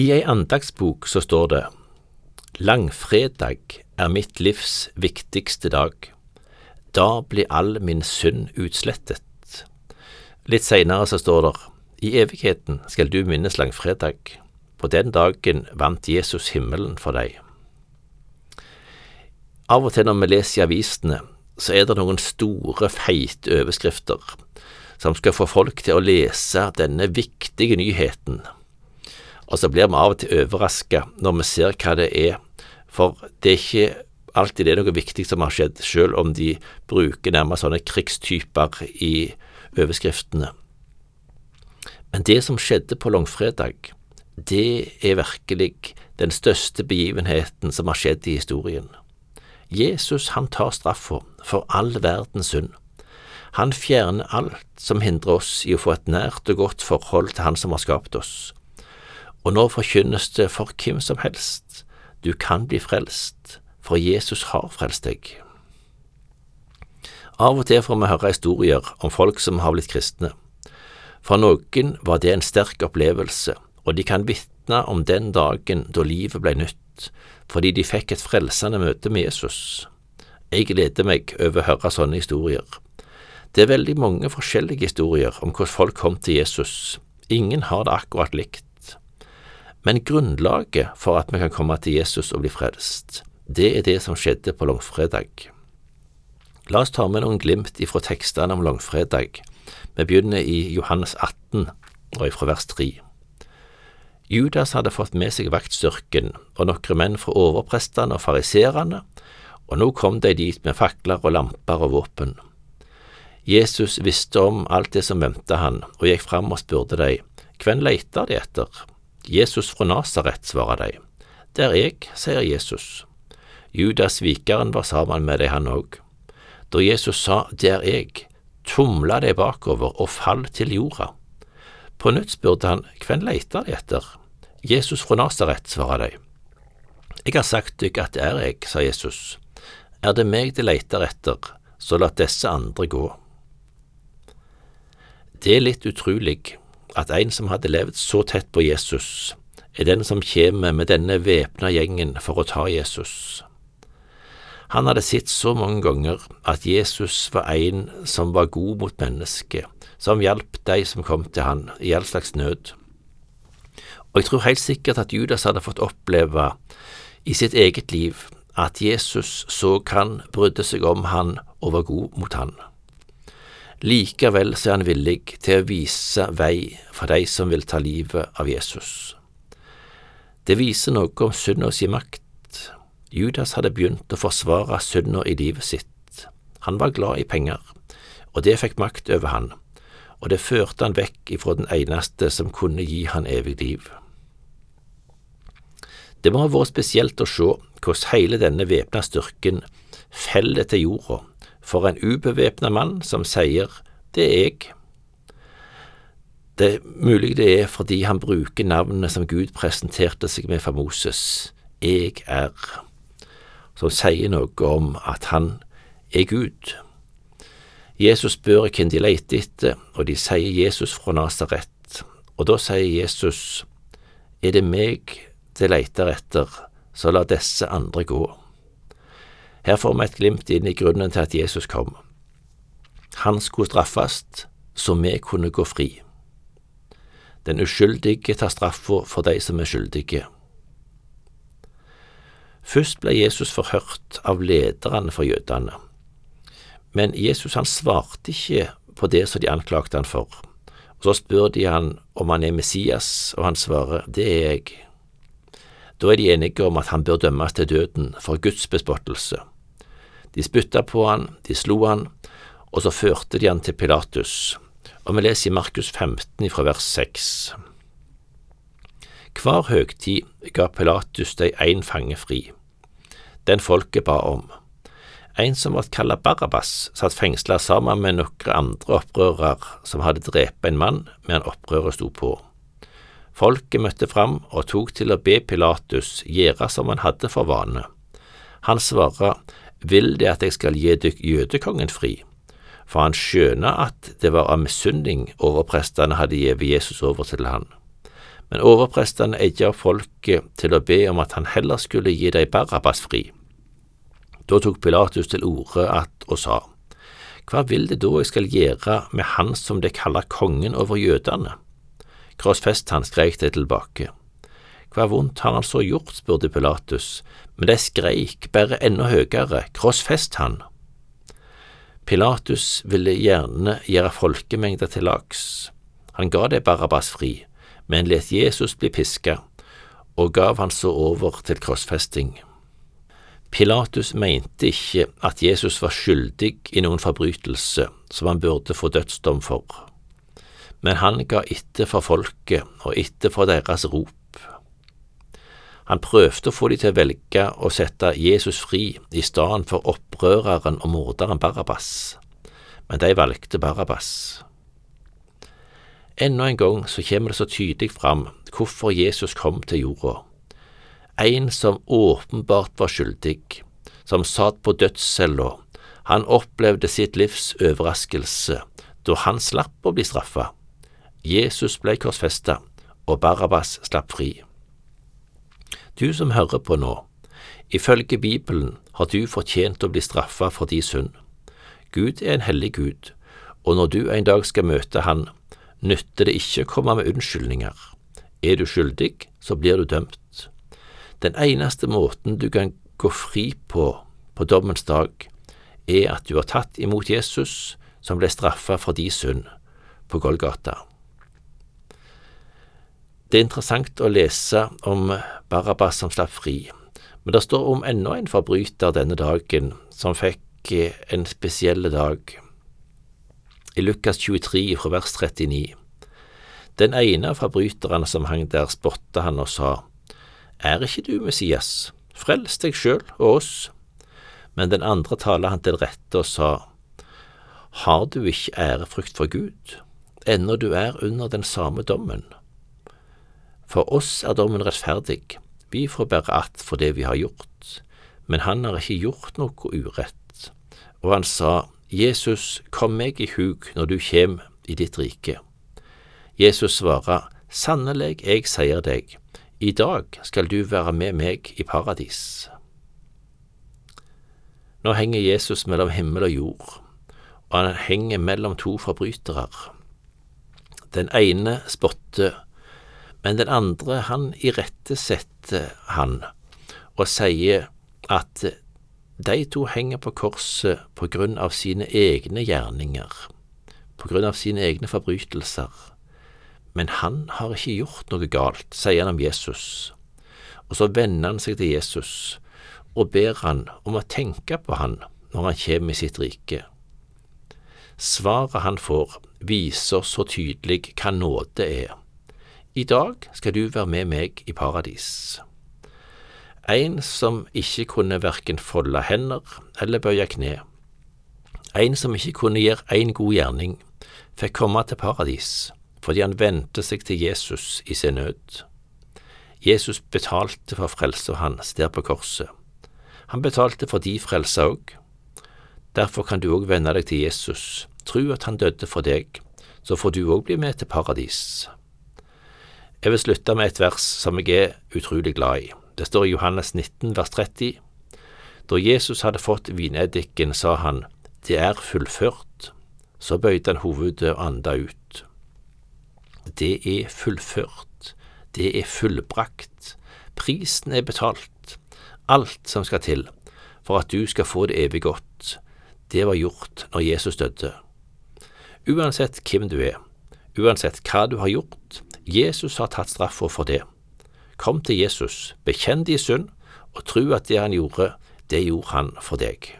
I ei andagsbok så står det Langfredag er mitt livs viktigste dag. Da blir all min synd utslettet. Litt seinere så står det I evigheten skal du minnes langfredag. På den dagen vant Jesus himmelen for deg. Av og til når vi leser i avisene, så er det noen store, feite overskrifter som skal få folk til å lese denne viktige nyheten. Og så blir vi av og til overraska når vi ser hva det er, for det er ikke alltid det er noe viktig som har skjedd, selv om de bruker nærmest sånne krigstyper i overskriftene. Men det som skjedde på langfredag, det er virkelig den største begivenheten som har skjedd i historien. Jesus han tar straffa for all verdens synd. Han fjerner alt som hindrer oss i å få et nært og godt forhold til Han som har skapt oss. Og nå forkynnes det for hvem som helst, du kan bli frelst, for Jesus har frelst deg. Av og til får vi høre historier om folk som har blitt kristne. For noen var det en sterk opplevelse, og de kan vitne om den dagen da livet ble nytt, fordi de fikk et frelsende møte med Jesus. Jeg gleder meg over å høre sånne historier. Det er veldig mange forskjellige historier om hvordan folk kom til Jesus. Ingen har det akkurat likt. Men grunnlaget for at vi kan komme til Jesus og bli frelst, det er det som skjedde på langfredag. La oss ta med noen glimt ifra tekstene om langfredag. Vi begynner i Johannes 18 og ifra vers 3. Judas hadde fått med seg vaktstyrken og noen menn fra overprestene og fariserene, og nå kom de dit med fakler og lamper og våpen. Jesus visste om alt det som venta han, og gikk fram og spurte dem, Hvem leiter de etter? Jesus fra Nasaret, svarer de. Det er jeg, sier Jesus. Judas svikeren var sammen med dem, han òg. Da Jesus sa det er jeg, tumla de bakover og fall til jorda. På nytt spurte han, Hvem leiter de etter? Jesus fra Nasaret, svarer de. Jeg har sagt dykk at det er jeg, sa Jesus. Er det meg de leiter etter, så la disse andre gå. Det er litt utrolig at en som hadde levd så tett på Jesus, er den som kommer med denne væpna gjengen for å ta Jesus. Han hadde sett så mange ganger at Jesus var en som var god mot mennesket, som hjalp de som kom til han i all slags nød. Og jeg tror helt sikkert at Judas hadde fått oppleve i sitt eget liv at Jesus så han, brydde seg om han og var god mot han. Likevel er han villig til å vise vei for de som vil ta livet av Jesus. Det viser noe om synda si makt. Judas hadde begynt å forsvare synda i livet sitt. Han var glad i penger, og det fikk makt over han, og det førte han vekk ifra den eneste som kunne gi han evig liv. Det må ha vært spesielt å se hvordan hele denne væpna styrken feller til jorda for en ubevæpna mann som sier det er jeg. Det er mulig det er fordi han bruker navnet som Gud presenterte seg med for Moses, Jeg er, som sier noe om at han er Gud. Jesus spør hvem de leter etter, og de sier Jesus fra Nasaret. Og da sier Jesus, Er det meg de leter etter, så la disse andre gå. Her får vi et glimt inn i grunnen til at Jesus kom. Han skulle straffes så vi kunne gå fri. Den uskyldige tar straffa for de som er skyldige. Først ble Jesus forhørt av lederne for jødene, men Jesus han svarte ikke på det som de anklagte han for. Og Så spør de han om han er Messias, og han svarer det er jeg. Da er de enige om at han bør dømmes til døden for Guds bespottelse. De spytta på han, de slo han, og så førte de han til Pilatus, og vi leser i Markus 15 fra vers 6. Hver høgtid ga Pilatus de én fange fri, den folket ba om. En som ble kalt Barabas, satt fengsla sammen med noen andre opprørere som hadde drept en mann mens opprøret sto på. Folket møtte fram og tok til å be Pilatus gjøre som han hadde for vane. Han svarer, vil det at jeg skal gi dykk jødekongen fri? For han skjønner at det var av misunning overprestene hadde gitt Jesus over til han. Men overprestene eide folket til å be om at han heller skulle gi dem Barabbas fri. Da tok Pilatus til orde at og sa, Hva vil det da jeg skal gjøre med han som det kaller kongen over jødene? Krossfest han, skrek de tilbake. Hva vondt har han så gjort, spurte Pilatus, men de skreik bare enda høyere, krossfest han. Pilatus ville gjerne gjøre folkemengder til lags. Han ga det Barabbas fri, men let Jesus bli piska, og gav han så over til krossfesting. Pilatus mente ikke at Jesus var skyldig i noen forbrytelse som han burde få dødsdom for, men han ga etter for folket og etter for deres rop. Han prøvde å få de til å velge å sette Jesus fri i stedet for opprøreren og morderen Barabbas, men de valgte Barabbas. Enda en gang så kommer det så tydelig fram hvorfor Jesus kom til jorda. En som åpenbart var skyldig, som satt på dødscella, han opplevde sitt livs overraskelse da han slapp å bli straffa. Jesus ble korsfesta, og Barabbas slapp fri. Du som hører på nå, ifølge Bibelen har du fortjent å bli straffa for din synd. Gud er en hellig Gud, og når du en dag skal møte Han, nytter det ikke å komme med unnskyldninger. Er du skyldig, så blir du dømt. Den eneste måten du kan gå fri på på dommens dag, er at du har tatt imot Jesus, som ble straffa for din synd, på Golgata. Det er interessant å lese om Barabbas som slapp fri, men det står om enda en forbryter denne dagen som fikk en spesiell dag. I Lukas 23 fra vers 39. Den ene av forbryterne som hang der, spotta han og sa, Er ikke du Messias, frels deg sjøl og oss. Men den andre talte han til rette og sa, Har du ikke ærefrykt for Gud, ennå du er under den samme dommen? For oss er dommen rettferdig, vi får bære att for det vi har gjort, men han har ikke gjort noe urett. Og han sa, Jesus, kom meg i hug når du kjem i ditt rike. Jesus svarer, Sannelig, jeg sier deg, i dag skal du være med meg i paradis. Nå henger Jesus mellom himmel og jord, og han henger mellom to forbrytere. Den ene spotter, men den andre, han irettesetter han og sier at de to henger på korset på grunn av sine egne gjerninger, på grunn av sine egne forbrytelser. Men han har ikke gjort noe galt, sier han om Jesus. Og så vender han seg til Jesus og ber han om å tenke på han når han kommer i sitt rike. Svaret han får, viser så tydelig hva nåde er. I dag skal du være med meg i paradis. En som ikke kunne verken folde hender eller bøye kne. En som ikke kunne gjøre én god gjerning, fikk komme til paradis fordi han vendte seg til Jesus i sin nød. Jesus betalte for frelsa hans der på korset. Han betalte for de frelsa òg. Derfor kan du òg vende deg til Jesus, tro at han døde for deg, så får du òg bli med til paradis. Jeg vil slutte med et vers som jeg er utrolig glad i. Det står i Johannes 19 vers 30. Da Jesus hadde fått vineddiken, sa han, Det er fullført. Så bøyde han hovedet og anda ut det er fullført, det er fullbrakt, prisen er betalt, alt som skal til for at du skal få det evig godt, det var gjort når Jesus døde. Uansett hvem du er, uansett hva du har gjort, Jesus har tatt straffa for det. Kom til Jesus, bekjenn din synd, og tro at det han gjorde, det gjorde han for deg.